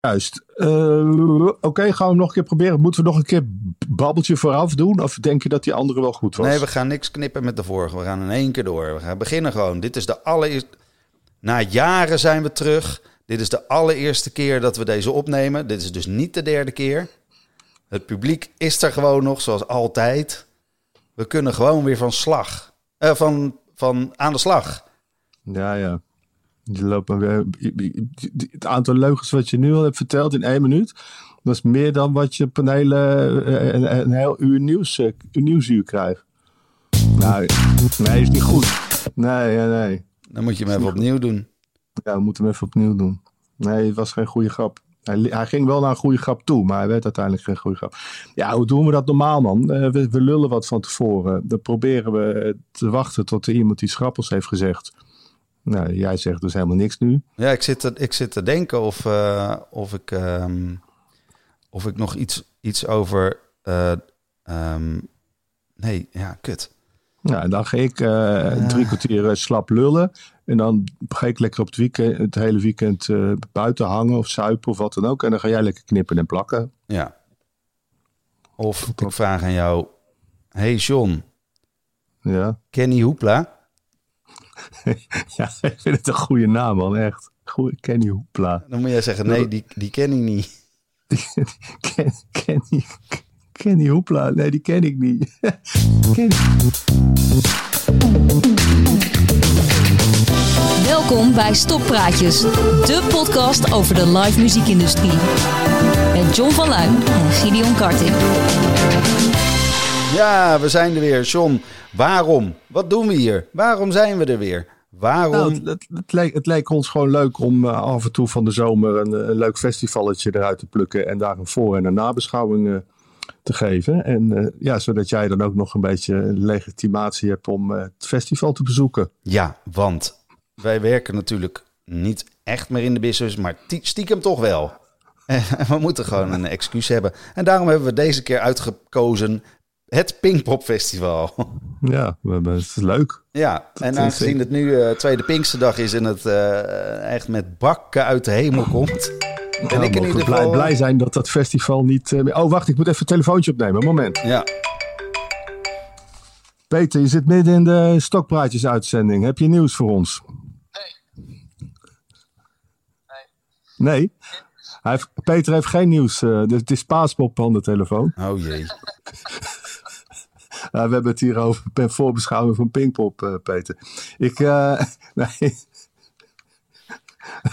Juist. Uh, Oké, gaan we nog een keer proberen. Moeten we nog een keer babbeltje vooraf doen? Of denk je dat die andere wel goed was? Nee, we gaan niks knippen met de vorige. We gaan in één keer door. We gaan beginnen gewoon. Dit is de allereerste... Na jaren zijn we terug. Dit is de allereerste keer dat we deze opnemen. Dit is dus niet de derde keer. Het publiek is er gewoon nog, zoals altijd. We kunnen gewoon weer van slag. Uh, van, van aan de slag. Ja, ja. Loopt maar weer. Het aantal leugens wat je nu al hebt verteld in één minuut. Dat is meer dan wat je op een, hele, eh, een, een heel uur nieuws, een eh, nieuwsuur krijgt. Nou, nee, is niet goed. Nee, nee, nee. Dan moet je hem even opnieuw doen. Ja, we moeten hem even opnieuw doen. Nee, het was geen goede grap. Hij, hij, ging wel naar een goede grap toe, maar hij werd uiteindelijk geen goede grap. Ja, hoe doen we dat normaal, man? Uh, we, we, lullen wat van tevoren. Dan proberen we te wachten tot er iemand iets grappigs heeft gezegd. Nou, jij zegt dus helemaal niks nu. Ja, ik zit te, ik zit te denken of, uh, of, ik, um, of ik nog iets, iets over. Uh, um, nee, ja, kut. Nou, dan ga ik uh, drie kwartier slap lullen. En dan ga ik lekker op het, weekend, het hele weekend buiten hangen of suipen of wat dan ook. En dan ga jij lekker knippen en plakken. Ja. Of ik vraag aan jou. Hey John. Ja? Kenny Hoepla? ja, ik vind het een goede naam, man. Echt. Goeie, Kenny Hoepla. Dan moet jij zeggen, nee, die, die ken ik niet. ken, Kenny, Kenny Hoepla. Nee, die ken ik niet. Kenny. Welkom bij Stoppraatjes, de podcast over de live muziekindustrie. Met John van Luijn en Gideon Karting. Ja, we zijn er weer. John, waarom? Wat doen we hier? Waarom zijn we er weer? Waarom? Nou, het, het, het, leek, het, leek, ons gewoon leuk om uh, af en toe van de zomer een, een, leuk festivalletje eruit te plukken en daar een voor- en een nabeschouwing uh, te geven. En uh, ja, zodat jij dan ook nog een beetje legitimatie hebt om het festival te bezoeken. Ja, want wij werken natuurlijk niet echt meer in de business, maar stiekem toch wel. we moeten gewoon een excuus hebben. En daarom hebben we deze keer uitgekozen het Pinkpop Festival. Ja, het is leuk. Ja, en aangezien het nu uh, tweede Pinksterdag is en het uh, echt met bakken uit de hemel komt. En ik in ieder geval... blij, blij zijn dat dat festival niet... Uh, oh, wacht, ik moet even een telefoontje opnemen. Moment. Ja. Peter, je zit midden in de Stokpraatjes uitzending. Heb je nieuws voor ons? Nee. Nee? Nee? Hij heeft, Peter heeft geen nieuws. dus het is paaspop aan de telefoon. Oh jee. Uh, we hebben het hier over per voorbeschouwing van Pinkpop, uh, Peter. Ik, uh, nee.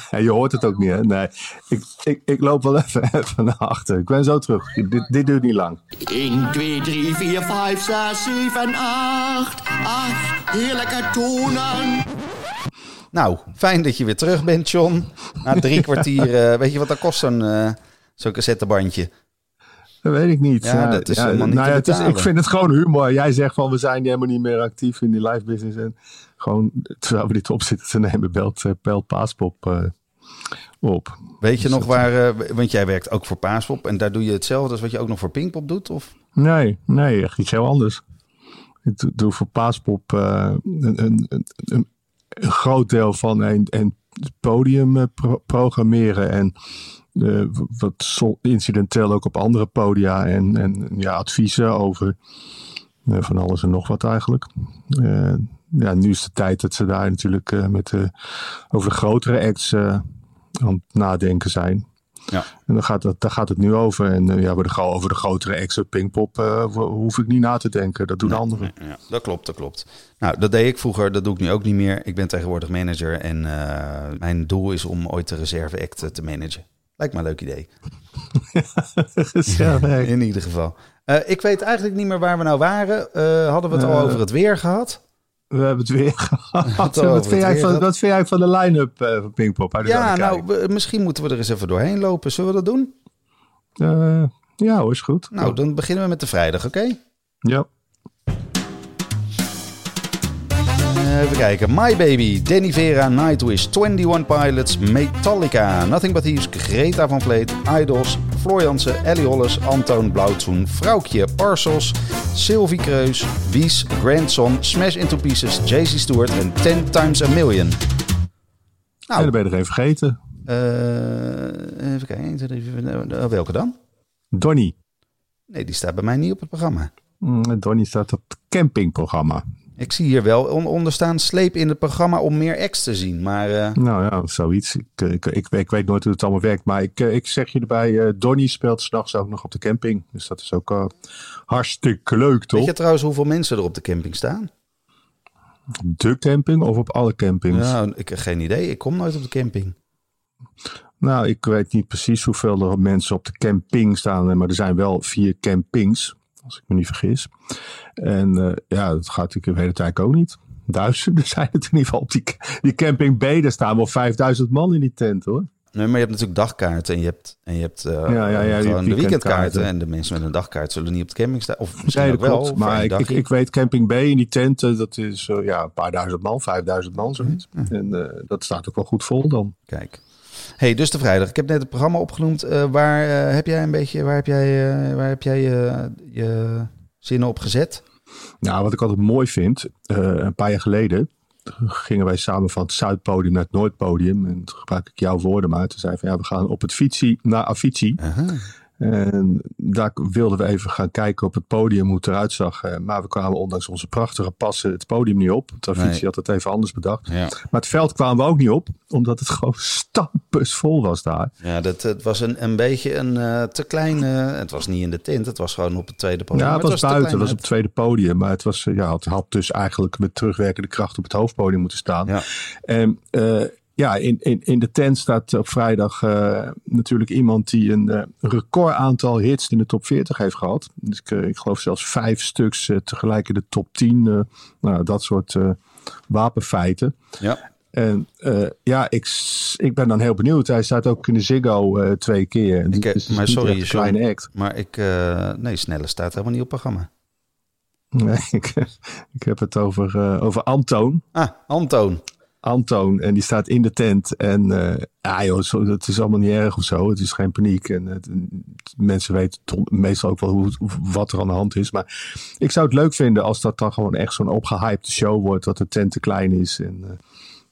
je hoort het ook niet, hè? Nee. Ik, ik, ik loop wel even, even naar achter. Ik ben zo terug. Dit, dit duurt niet lang. 1, 2, 3, 4, 5, 6, 7, 8. 8. Heerlijke tonen. Nou, fijn dat je weer terug bent, John. Na drie kwartier, weet je wat dat kost, zo'n zo'n cassettebandje? Dat weet ik niet. Ja, dat is ja, helemaal niet nou ja, het is, Ik vind het gewoon humor. Jij zegt van we zijn helemaal niet meer actief in die live business. En gewoon terwijl we dit op zitten te nemen, belt, uh, belt Paaspop uh, op. Weet je dus nog waar, uh, want jij werkt ook voor Paaspop en daar doe je hetzelfde als wat je ook nog voor Pinkpop doet? Of? Nee, nee, echt iets heel anders. Ik doe voor Paaspop een, een, een, een, groot deel van een, een podium pro programmeren en uh, wat incidenteel ook op andere podia en, en ja, adviezen over uh, van alles en nog wat eigenlijk. Uh, ja, nu is de tijd dat ze daar natuurlijk met over de grotere acts aan het nadenken zijn. Ja. En dan gaat, het, daar gaat het nu over. En ja, over de, over de grotere acts op Pinkpop hoef ik niet na te denken. Dat doen nee, anderen. Nee, ja, dat klopt, dat klopt. Nou, dat deed ik vroeger, dat doe ik nu ook niet meer. Ik ben tegenwoordig manager en mijn doel is om ooit de reserve act te managen. Lijkt me een leuk idee. Gezellig. In ieder geval. Uh, ik weet eigenlijk niet meer waar we nou waren. Uh, hadden we het uh, al over het weer gehad? We hebben het weer gehad. wat, vind jij van, wat vind jij van de line-up van Pinkpop? Ja, nou, we, misschien moeten we er eens even doorheen lopen. Zullen we dat doen? ja hoor, is goed. Nou, dan beginnen we met de vrijdag, oké? Okay? Ja. Even kijken. My Baby, Danny Vera, Nightwish, 21 Pilots, Metallica, Nothing But Thieves, Greta van Vleet, Idols, Floor Jansen, Ellie Hollis, Antoon Blauwtsoen, Vrouwtje, Parcels, Sylvie Kreus, Wies, Grandson, Smash Into Pieces, Jay-Z Stewart en 10 Times a Million. Nou, ben je er even vergeten. Eh, even kijken. 1, 2, 3, 4, 5, eh, welke dan? Donny. Nee, die staat bij mij niet op het programma. Mm, Donny staat op het campingprogramma. Ik zie hier wel on onder staan sleep in het programma om meer acts te zien. Maar eh, Nou ja, zoiets. Ik, eh, ik, ik, ik weet nooit hoe het allemaal werkt. Maar ik, eh, ik zeg je erbij, eh Donny speelt s'nachts ook nog op de camping. Dus dat is ook hartstikke leuk, toch? weet je trouwens hoeveel mensen er op de camping staan? De camping of op alle campings? Nou, ik heb geen idee. Ik kom nooit op de camping. Nou, ik weet niet precies hoeveel er mensen op de camping staan. Maar er zijn wel vier campings, als ik me niet vergis. En eh, ja, dat gaat natuurlijk de hele tijd ook niet. Duizenden zijn het in ieder geval op die, die camping B. Daar staan wel 5000 man in die tent, hoor. Nee, maar je hebt natuurlijk dagkaarten en je hebt, en je hebt eh, Ja, ja, ja, gewoon de weekendkaarten. En de mensen met een dagkaart zullen niet op de camping staan. Of misschien Nee, ook dat wel. klopt. Maar ik, ik, ik weet camping B in die tenten, dat is eh, ja, een paar duizend man, 5000 man, zoiets. En eh, dat staat ook wel goed vol dan. Kijk. Hey, dus de vrijdag. Ik heb net het programma opgenoemd. Eh, waar eh, heb jij een beetje, waar heb jij, eh, waar heb jij je zinnen op gezet? Nou, wat ik altijd mooi vind, een paar jaar geleden gingen wij samen van het Zuidpodium naar het Noordpodium. En toen gebruik ik jouw woorden maar. Toen zei van ja, we gaan op het fietsie naar Avicii. En daar wilden we even gaan kijken op het podium hoe het eruit zag. Eh, Maar we kwamen ondanks onze prachtige passen het podium niet op. Nee. had het even anders bedacht. Ja, Maar het veld kwamen we ook niet op, omdat het gewoon stampensvol was daar. ja dat, het was een, een beetje een eh, te klein... eh, het was niet in de tent, het was gewoon op het tweede podium. Ja, het was te buiten, het was op het tweede podium. Maar het, was, ja, het had dus eigenlijk met terugwerkende kracht op het hoofdpodium moeten staan. Ja. En ja, in, in, in de tent staat op vrijdag eh, natuurlijk iemand die een eh, record aantal hits in de top 40 heeft gehad. Dus ik, eh, ik geloof zelfs vijf stuks tegelijk in de top 10. eh, nou, dat soort wapenfeiten. Ja. En ja, ik, ik ben dan heel benieuwd. Hij staat ook in de Ziggo twee keer. Ik, Dus maar sorry, een kleine act. Maar ik... nee, Snelle staat helemaal niet op programma. Nee, ik, ik heb het over, over Antoon. Ah, Antoon. Antoon. En die staat in de tent. En eh, ja joh, zo, het is allemaal niet erg of zo. Het is geen paniek. En het, mensen weten meestal ook wel hoe, wat er aan de hand is. Maar ik zou het leuk vinden als dat dan gewoon echt zo'n opgehypte show wordt. Dat de tent te klein is. En eh,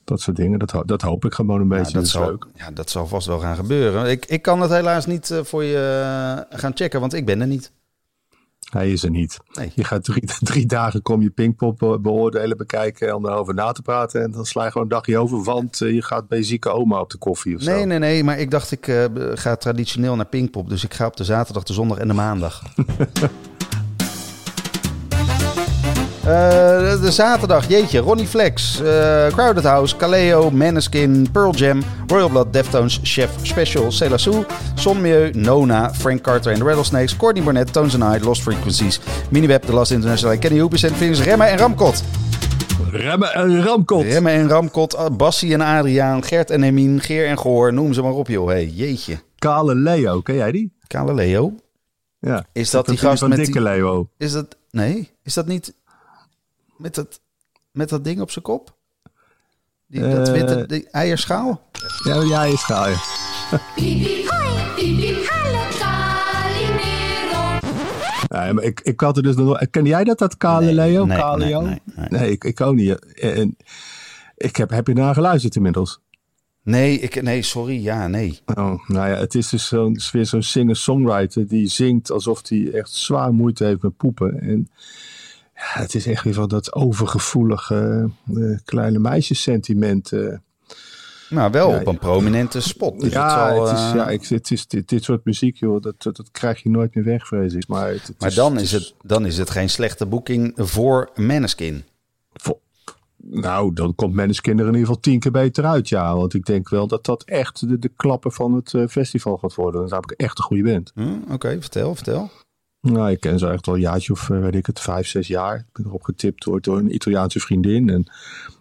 dat soort dingen. Dat, ho- dat hoop ik gewoon een Ja, beetje. dat, is zal, leuk. ja, dat zal vast wel gaan gebeuren. Ik, ik kan het helaas niet eh, voor je gaan checken, want ik ben er niet. Hij is er niet. Nee. Je gaat drie, drie dagen kom je Pinkpop be- beoordelen, bekijken en erover na te praten. En dan sla je gewoon een dagje over, want eh, je gaat bij zieke oma op de koffie of zo. Nee, nee, nee, maar ik dacht ik eh, ga traditioneel naar Pinkpop. Dus ik ga op de zaterdag, de zondag en de maandag. Eh, de, de zaterdag, jeetje, Ronnie Flex, eh, Crowded House, Kaleo, Maneskin, Pearl Jam, Royal Blood, Deftones, Chef Special, Cela Sue, Son Mieu, Nona, Frank Carter en de Rattlesnakes, Courtney Barnett, Tones and I, Lost Frequencies, Miniweb, The Last International, Kenny Hoopers en Phoenix, Remmen en Ramkot. Remmen en ramkot. Remmen en Ramkot, ah, Bassie en Adriaan, Gert en Hermine, Geer en Goor, noem ze maar op joh. Hey, jeetje. Kale Leo, ken jij die? Kale Leo. Ja. Is dat die vriend gast met dikke die... Leo? Is dat... Nee, is dat niet... Met dat, met dat ding op zijn kop? Die, dat Eh. witte die eierschaal? Ja, ja, is gaal. Ja. Pipi, hoi, pipi, hallo, Calimero. Ja, maar ik, ik had er dus nog Ken jij dat, dat Kale Leo? nee, Kale nee, Leo? nee, nee. Nee, ik, ik ook niet. En ik heb, heb je naar geluisterd inmiddels? Nee, ik, nee, sorry. Ja, nee. Oh, nou ja, het is dus zo'n, is weer zo'n singer-songwriter die zingt alsof hij echt zwaar moeite heeft met poepen. En ja, het is echt weer van dat overgevoelige eh, kleine meisjessentiment. eh. Maar wel Ja, op een prominente spot. Dus ja, het zal, het is, eh, ja ik, het is dit, dit soort muziek, joh, dat, dat, dat krijg je nooit meer weg, vrees ik. Maar, het, maar dan, is het, dan is het geen slechte boeking voor Maneskin. Nou, dan komt Maneskin er in ieder geval tien keer beter uit, ja. Want ik denk wel dat dat echt de, de klappen van het eh, festival gaat worden. Dat is namelijk echt een goede band. Hm, Oké, vertel, vertel. Nou, ik ken ze echt al een jaartje of, eh, weet ik het, vijf, zes jaar. Ik ben erop getipt door, door een Italiaanse vriendin. En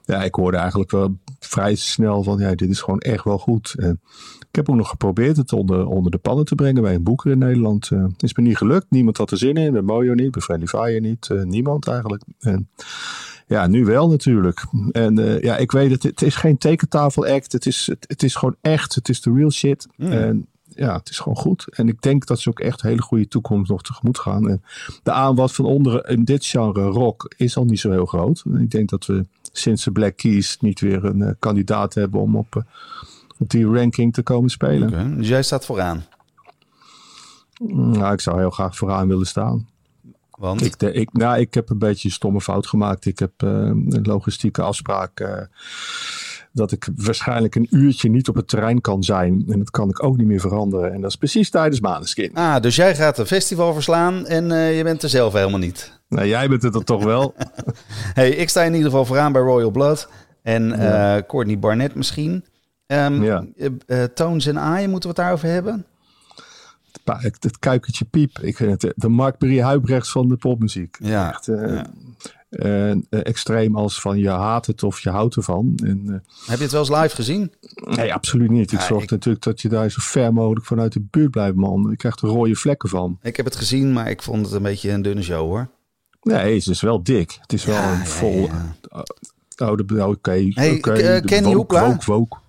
ja, ik hoorde eigenlijk wel vrij snel van, ja, dit is gewoon echt wel goed. En ik heb ook nog geprobeerd het onder, onder de pannen te brengen bij een boeker in Nederland. Eh, Het is me niet gelukt. Niemand had er zin in. Bij Mojo niet, bij Friendly Fire niet. eh, niemand eigenlijk. En ja, nu wel natuurlijk. En eh, ja, ik weet het, het is geen tekentafel act. Het is, het, het is gewoon echt. Het is de real shit. En ja, het is gewoon goed. En ik denk dat ze ook echt een hele goede toekomst nog tegemoet gaan. En de aanwas van onderen in dit genre rock is al niet zo heel groot. Ik denk dat we sinds de Black Keys niet weer een eh, kandidaat hebben om op, eh, op die ranking te komen spelen. Dus jij staat vooraan. Nou, ik zou heel graag vooraan willen staan. Want Ik, de, ik, nou, ik heb een beetje een stomme fout gemaakt. Ik heb eh, een logistieke afspraak dat ik waarschijnlijk een uurtje niet op het terrein kan zijn. En dat kan ik ook niet meer veranderen. En dat is precies tijdens Maneskin. Ah, dus jij gaat een festival verslaan en eh, je bent er zelf helemaal niet. Nou, jij bent het er toch wel? Hey, ik sta in ieder geval vooraan bij Royal Blood. En eh Courtney Barnett misschien. Ehm Ja. eh, Tones en Aaien, moeten we het daarover hebben? Het kuikentje piep. Ik vind het de- Mark Marie Huibrechts van de popmuziek. Ja. Echt Ja. Eh, extreem als van je haat het of je houdt ervan. En, eh, Heb je het wel eens live gezien? nee, absoluut niet. Ik zorg ik- natuurlijk dat je daar zo ver mogelijk vanuit de buurt blijft, man. Ik krijg er rode vlekken van. Ik heb het gezien, maar ik vond het een beetje een dunne show hoor. Nee, het is wel dik. Het is wel een vol... ja. Oh, oké. Kenny.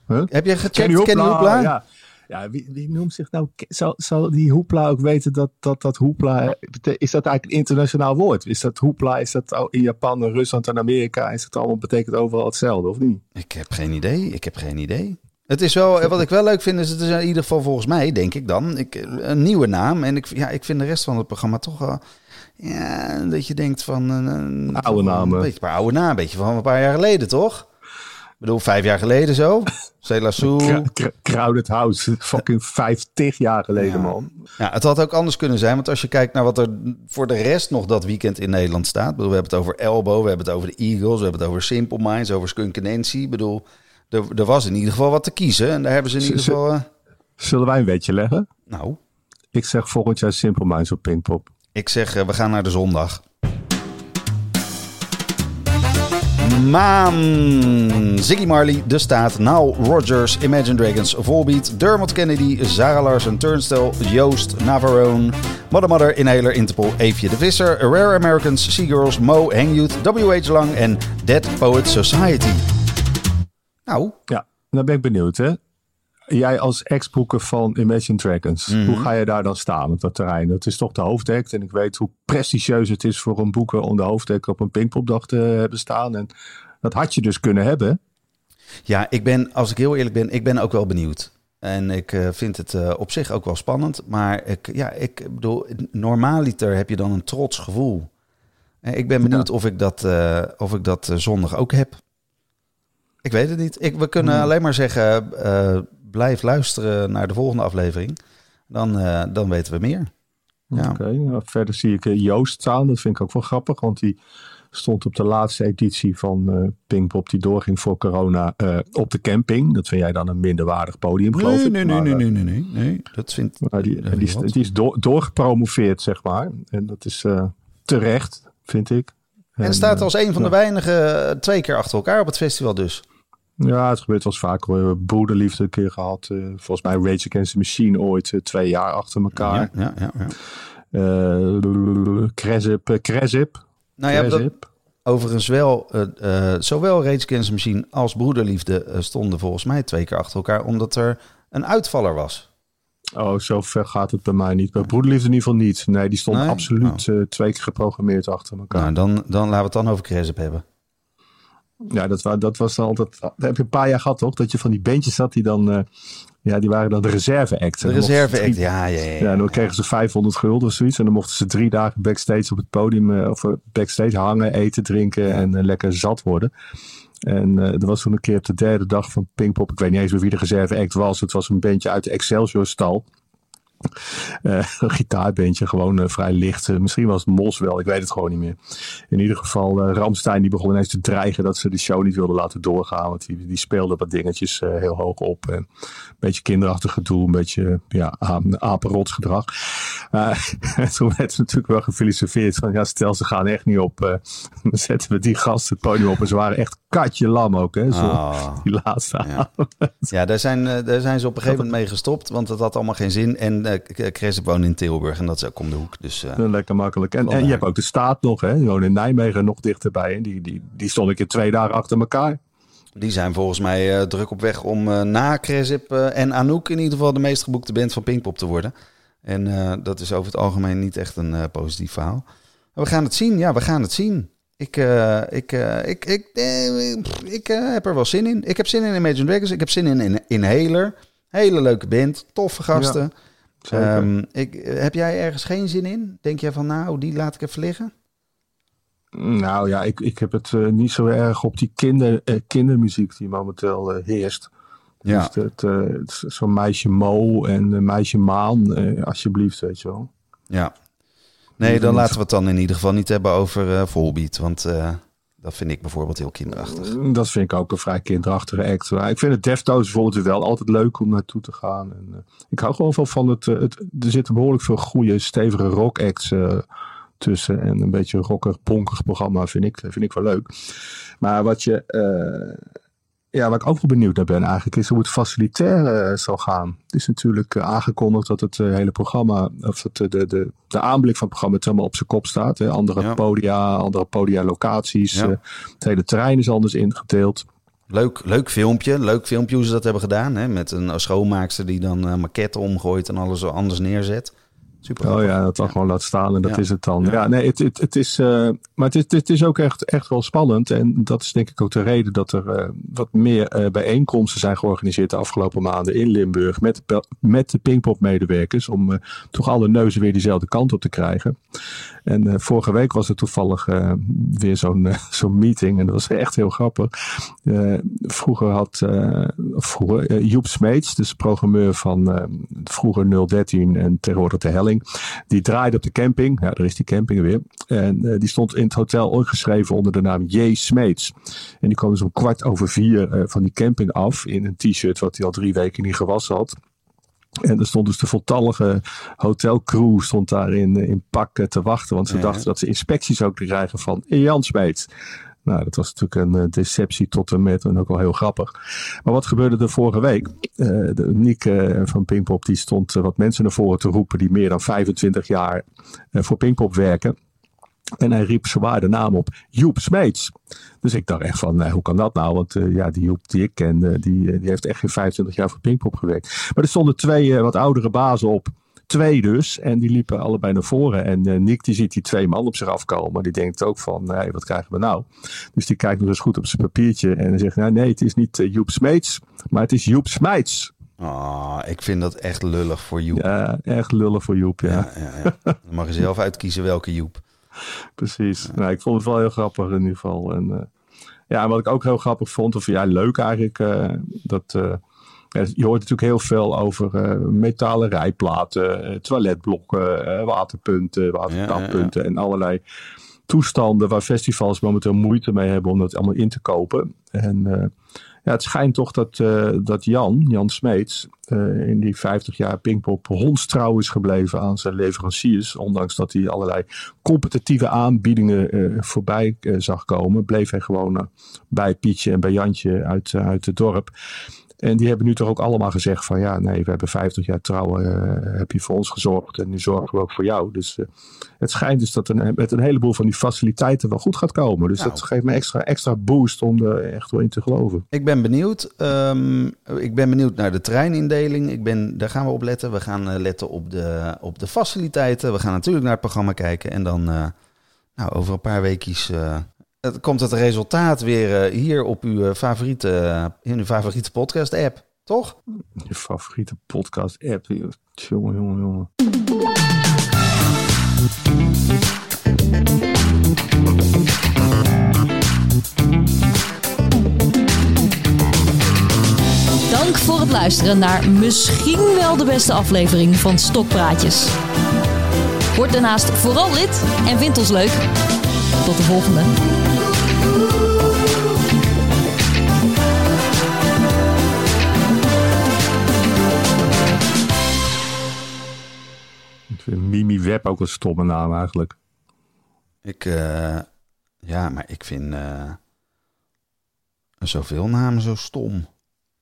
Huh? Heb je gecheckt Kenny Hoopla? Ja, ja wie, wie noemt zich nou... Zal, zal die hoepla ook weten dat dat, dat hoepla... bete- Is dat eigenlijk een internationaal woord? Is dat hoepla? Is dat in Japan en Rusland en Amerika? Is het allemaal betekent overal hetzelfde, of niet? Ik heb geen idee. Ik heb geen idee. Het is wel, wat ik wel leuk vind, is het is in ieder geval volgens mij, denk ik dan, ik, een nieuwe naam. En ik, ja, ik vind de rest van het programma toch wel, ja, dat je denkt van een, een Oude namen. Een beetje een paar oude naam, een beetje van een paar jaar geleden, toch? Ik bedoel, vijf jaar geleden zo. Cela Sou. Kra- kra- Crowded House. Fucking 50 jaar geleden, Ja. man. Ja, het had ook anders kunnen zijn. Want als je kijkt naar wat er voor de rest nog dat weekend in Nederland staat. Ik bedoel, we hebben het over Elbow, we hebben het over de Eagles, we hebben het over Simple Minds, over Skunk Nancy. Ik bedoel, er, er was in ieder geval wat te kiezen. En daar hebben ze in ieder geval... eh, Zullen wij een wetje leggen? nou, Ik zeg volgend jaar Simple Minds op Pinkpop. ik zeg, eh, we gaan naar de zondag. Maan, Ziggy Marley, De Staat, Nile Rodgers, Imagine Dragons, Volbeat, Dermot Kennedy, Sarah Larsen, Turnstile, Joost, Navarone, Mother Mother, Inhaler, Interpol, Eefje de Visser, Rare Americans, Seagirls, Mo, Hang Youth, W.H. Lang en Dead Poet Society. Nou, Ja, dan ben ik benieuwd, hè? Jij als ex-boeker van Imagine Dragons, Mhm. hoe ga je daar dan staan op dat terrein? Dat is toch de hoofdact en ik weet hoe prestigieus het is voor een boeker om de hoofdact op een Pinkpopdag te hebben staan. En dat had je dus kunnen hebben. Ja, ik ben, als ik heel eerlijk ben, ik ben ook wel benieuwd. En ik eh, vind het eh, op zich ook wel spannend. Maar ik, ja, ik bedoel, normaaliter heb je dan een trots gevoel. En ik ben benieuwd of ik dat, eh, of ik dat eh, zondag ook heb. Ik weet het niet. Ik, we kunnen alleen maar zeggen, eh, blijf luisteren naar de volgende aflevering. Dan, eh, dan weten we meer. Ja. Oké, nou, verder zie ik eh, Joost staan. Dat vind ik ook wel grappig, want die stond op de laatste editie van eh Pinkpop die doorging voor corona op de camping. Dat vind jij dan een minderwaardig podium, geloof ik. nee, nee, Maar, nee, nee, nee, nee, nee. Dat vindt... Maar die, die, is, wat? die is door, doorgepromoveerd, zeg maar. En dat is terecht, vind ik. En staat eh, als een van de eh, twee keer achter elkaar op het festival dus. Ja, het gebeurt wel eens vaker. We hebben Broederliefde een keer gehad. eh, volgens mij Rage Against the Machine ooit eh, twee jaar achter elkaar. Ja, ja, ja. ja. Eh Cresip, eh, Cresip. Nou ja, overigens wel, zowel Rage Against the Machine als Broederliefde stonden volgens mij twee keer achter elkaar, omdat er een uitvaller was. Oh, zo ver gaat het bij mij niet. Bij Broederliefde in ieder geval niet. Nee, die stond Nee? absoluut eh, twee keer geprogrammeerd achter elkaar. Nou, dan, dan laten we het dan over Cresip hebben. Ja, dat, wa- dat was altijd. Dat heb je een paar jaar gehad, toch? Dat je van die bandjes had die dan. eh, ja, die waren dan de reserve-act. De En dan mochten ze reserve drie- act, ja, ja, ja. Ja, en dan kregen ze 500 gulden of zoiets. En dan mochten ze drie dagen backstage op het podium, eh, of eh, backstage hangen, eten, drinken en lekker zat worden. En er was toen een keer op de derde dag van Pinkpop, ik weet niet eens meer wie de reserve act was. Het was een bandje uit de Excelsior Eh, een gitaarbandje, gewoon eh, vrij licht. Eh, misschien was het Mos wel, ik weet het gewoon niet meer. In ieder geval, Ramstein die begon ineens te dreigen dat ze de show niet wilden laten doorgaan. Want die, die speelde wat dingetjes heel hoog op. En een beetje kinderachtig gedoe, een beetje ja, apenrotsgedrag. En toen werd er natuurlijk wel gefilosofeerd van, ja stel ze gaan echt niet op. dan zetten we die gasten het podium op. En ze waren echt katje lam ook, hè, zo, Ah. die laatste Ja. daar zijn, eh, daar zijn ze op een gegeven moment mee gestopt, want dat had allemaal geen zin. En eh Cresip woont in Tilburg en dat is ook om de hoek. Dus eh, Lekker makkelijk. En, en je hebt ook de staat nog, hè. Die wonen in Nijmegen nog dichterbij. En die, die, die stond ik in twee dagen achter elkaar. die zijn volgens mij druk op weg om na Cresip en Anouk in ieder geval de meest geboekte band van Pinkpop te worden. En dat is over het algemeen niet echt een positief verhaal. Maar we gaan het zien, ja, we gaan het zien. Ik, eh, ik, eh, ik, ik, eh, pff, ik eh, heb er wel zin in. Ik heb zin in Imagine Dragons. Ik heb zin in, in Inhaler. Hele leuke band. Toffe gasten. Zeker. Ehm, ik, heb jij ergens geen zin in? Denk jij van, nou, die laat ik even liggen? Nou ja, ik, ik heb het niet zo erg op die kinder, kindermuziek die momenteel heerst. Ja. Dus het, het zo'n meisje Mo en meisje Maan, alsjeblieft, weet je wel. Ja. Nee, dan laten we het dan in ieder geval niet hebben over eh Volbeat. Want eh, dat vind ik bijvoorbeeld heel kinderachtig. Mm, Dat vind ik ook een vrij kinderachtige act. Maar ik vind het Deftones bijvoorbeeld wel altijd leuk om naartoe te gaan. En, eh, ik hou gewoon wel van het, het... Er zitten behoorlijk veel goede, stevige rock acts tussen. En een beetje een rockig, bonkig programma vind ik, vind ik wel leuk. Maar wat je... ja, waar ik ook wel benieuwd naar ben eigenlijk, is hoe het facilitair eh, zal gaan. Het is natuurlijk eh, aangekondigd dat het eh, hele programma, of het, eh, de, de, de aanblik van het programma het helemaal op zijn kop staat. Hè. Andere Ja. podia, andere podia locaties. Ja. het hele terrein is anders ingedeeld. Leuk, leuk filmpje. Leuk filmpje hoe ze dat hebben gedaan. Hè? Met een schoonmaakster die dan eh maquetten omgooit en alles zo anders neerzet. Super. Oh ja, dat dan gewoon laat staan en dat Ja. is het dan. Ja, Ja. nee, het, het, het is, eh, maar het is, het is ook echt, echt wel spannend. En dat is denk ik ook de reden dat er eh, wat meer eh, bijeenkomsten zijn georganiseerd de afgelopen maanden in Limburg. Met, de met de Pinkpop-medewerkers. Om toch alle neuzen weer diezelfde kant op te krijgen. En vorige week was er toevallig weer zo'n zo'n meeting. En dat was echt heel grappig. Vroeger had vroeger, Joep Smeets, dus programmeur van vroeger 013 en tegenwoordig de Helling. Die draaide op de camping. Ja, daar is die camping weer. En eh, die stond in het hotel ingeschreven onder de naam J. Smeets. En die kwam dus om kwart over vier eh, van die camping af. In een t-shirt wat hij al drie weken niet gewassen had. En er stond dus de voltallige hotelcrew stond daar in, eh, in pak te wachten. Want ze Ja. dachten dat ze inspecties ook krijgen van Jan Smeets. Nou, dat was natuurlijk een eh, deceptie tot en met en ook wel heel grappig. Maar wat gebeurde er vorige week? De Nick eh, van Pinkpop die stond wat mensen naar voren te roepen die meer dan 25 jaar voor Pinkpop werken. En hij riep zwaar de naam op Joep Smeets. Dus ik dacht echt van, hoe kan dat nou? Want ja, die Joep die ik ken, die, die heeft echt geen 25 jaar voor Pinkpop gewerkt. Maar er stonden twee wat oudere bazen op. Twee dus. En die liepen allebei naar voren. En eh, Nick die ziet die twee man op zich afkomen. Die denkt ook van, nee, wat krijgen we nou? Dus die kijkt nog eens goed op zijn papiertje. En zegt, nou, nee, het is niet eh, Joep Smeets. Maar het is Joep Smeets. Ah, ik vind dat echt lullig voor Joep. Ja, echt lullen voor Joep, ja. Ja, ja, ja. Dan mag je zelf uitkiezen welke Joep. Precies. Nou, ik vond het wel heel grappig in ieder geval. En, eh, ja, en wat ik ook heel grappig vond, of ja, leuk eigenlijk, dat je hoort natuurlijk heel veel over eh, metalen rijplaten, eh, toiletblokken, eh, waterpunten, watertappunten en allerlei toestanden waar festivals momenteel moeite mee hebben om dat allemaal in te kopen. En ja, het schijnt toch dat, dat Jan, Jan Smeets, in die 50 jaar Pinkpop hondstrouw is gebleven aan zijn leveranciers. Ondanks dat hij allerlei competitieve aanbiedingen voorbij zag komen, bleef hij gewoon bij Pietje en bij Jantje uit, uit het dorp. En die hebben nu toch ook allemaal gezegd van ja, nee, we hebben 50 jaar trouw, eh, heb je voor ons gezorgd en nu zorgen we ook voor jou. Dus eh, het schijnt dus dat er met een heleboel van die faciliteiten wel goed gaat komen. Dus Nou. dat geeft me extra, extra boost om er echt wel in te geloven. Ik ben benieuwd. Ehm, ik ben benieuwd naar de treinindeling. Ik ben, daar gaan we op letten. We gaan eh, letten op de, op de faciliteiten. We gaan natuurlijk naar het programma kijken. En dan nou, over een paar weekjes het komt het resultaat weer eh, hier op uw eh, favoriete, eh, in uw favoriete podcast app. Toch? Je favoriete podcast app. Jongen, jongen, jongen. Dank voor het luisteren naar misschien wel de beste aflevering van Stokpraatjes. Word daarnaast vooral lid en vind ons leuk. Tot de volgende. Mimi Web ook een stomme naam eigenlijk. Ik, eh, ja, maar ik vind eh, zoveel namen zo stom.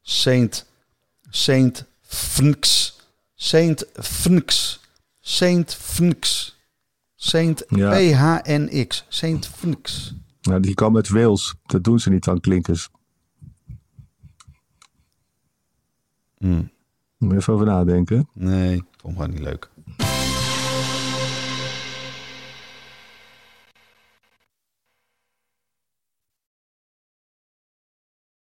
Saint, Saint Fnx, Saint Fnx, Saint Fnx, Saint. PHNX, Saint Fnx. Nou, die kwam uit Wales. Dat doen ze niet aan klinkers. Hm, Moet je even over nadenken. nee, ik vond gewoon niet leuk.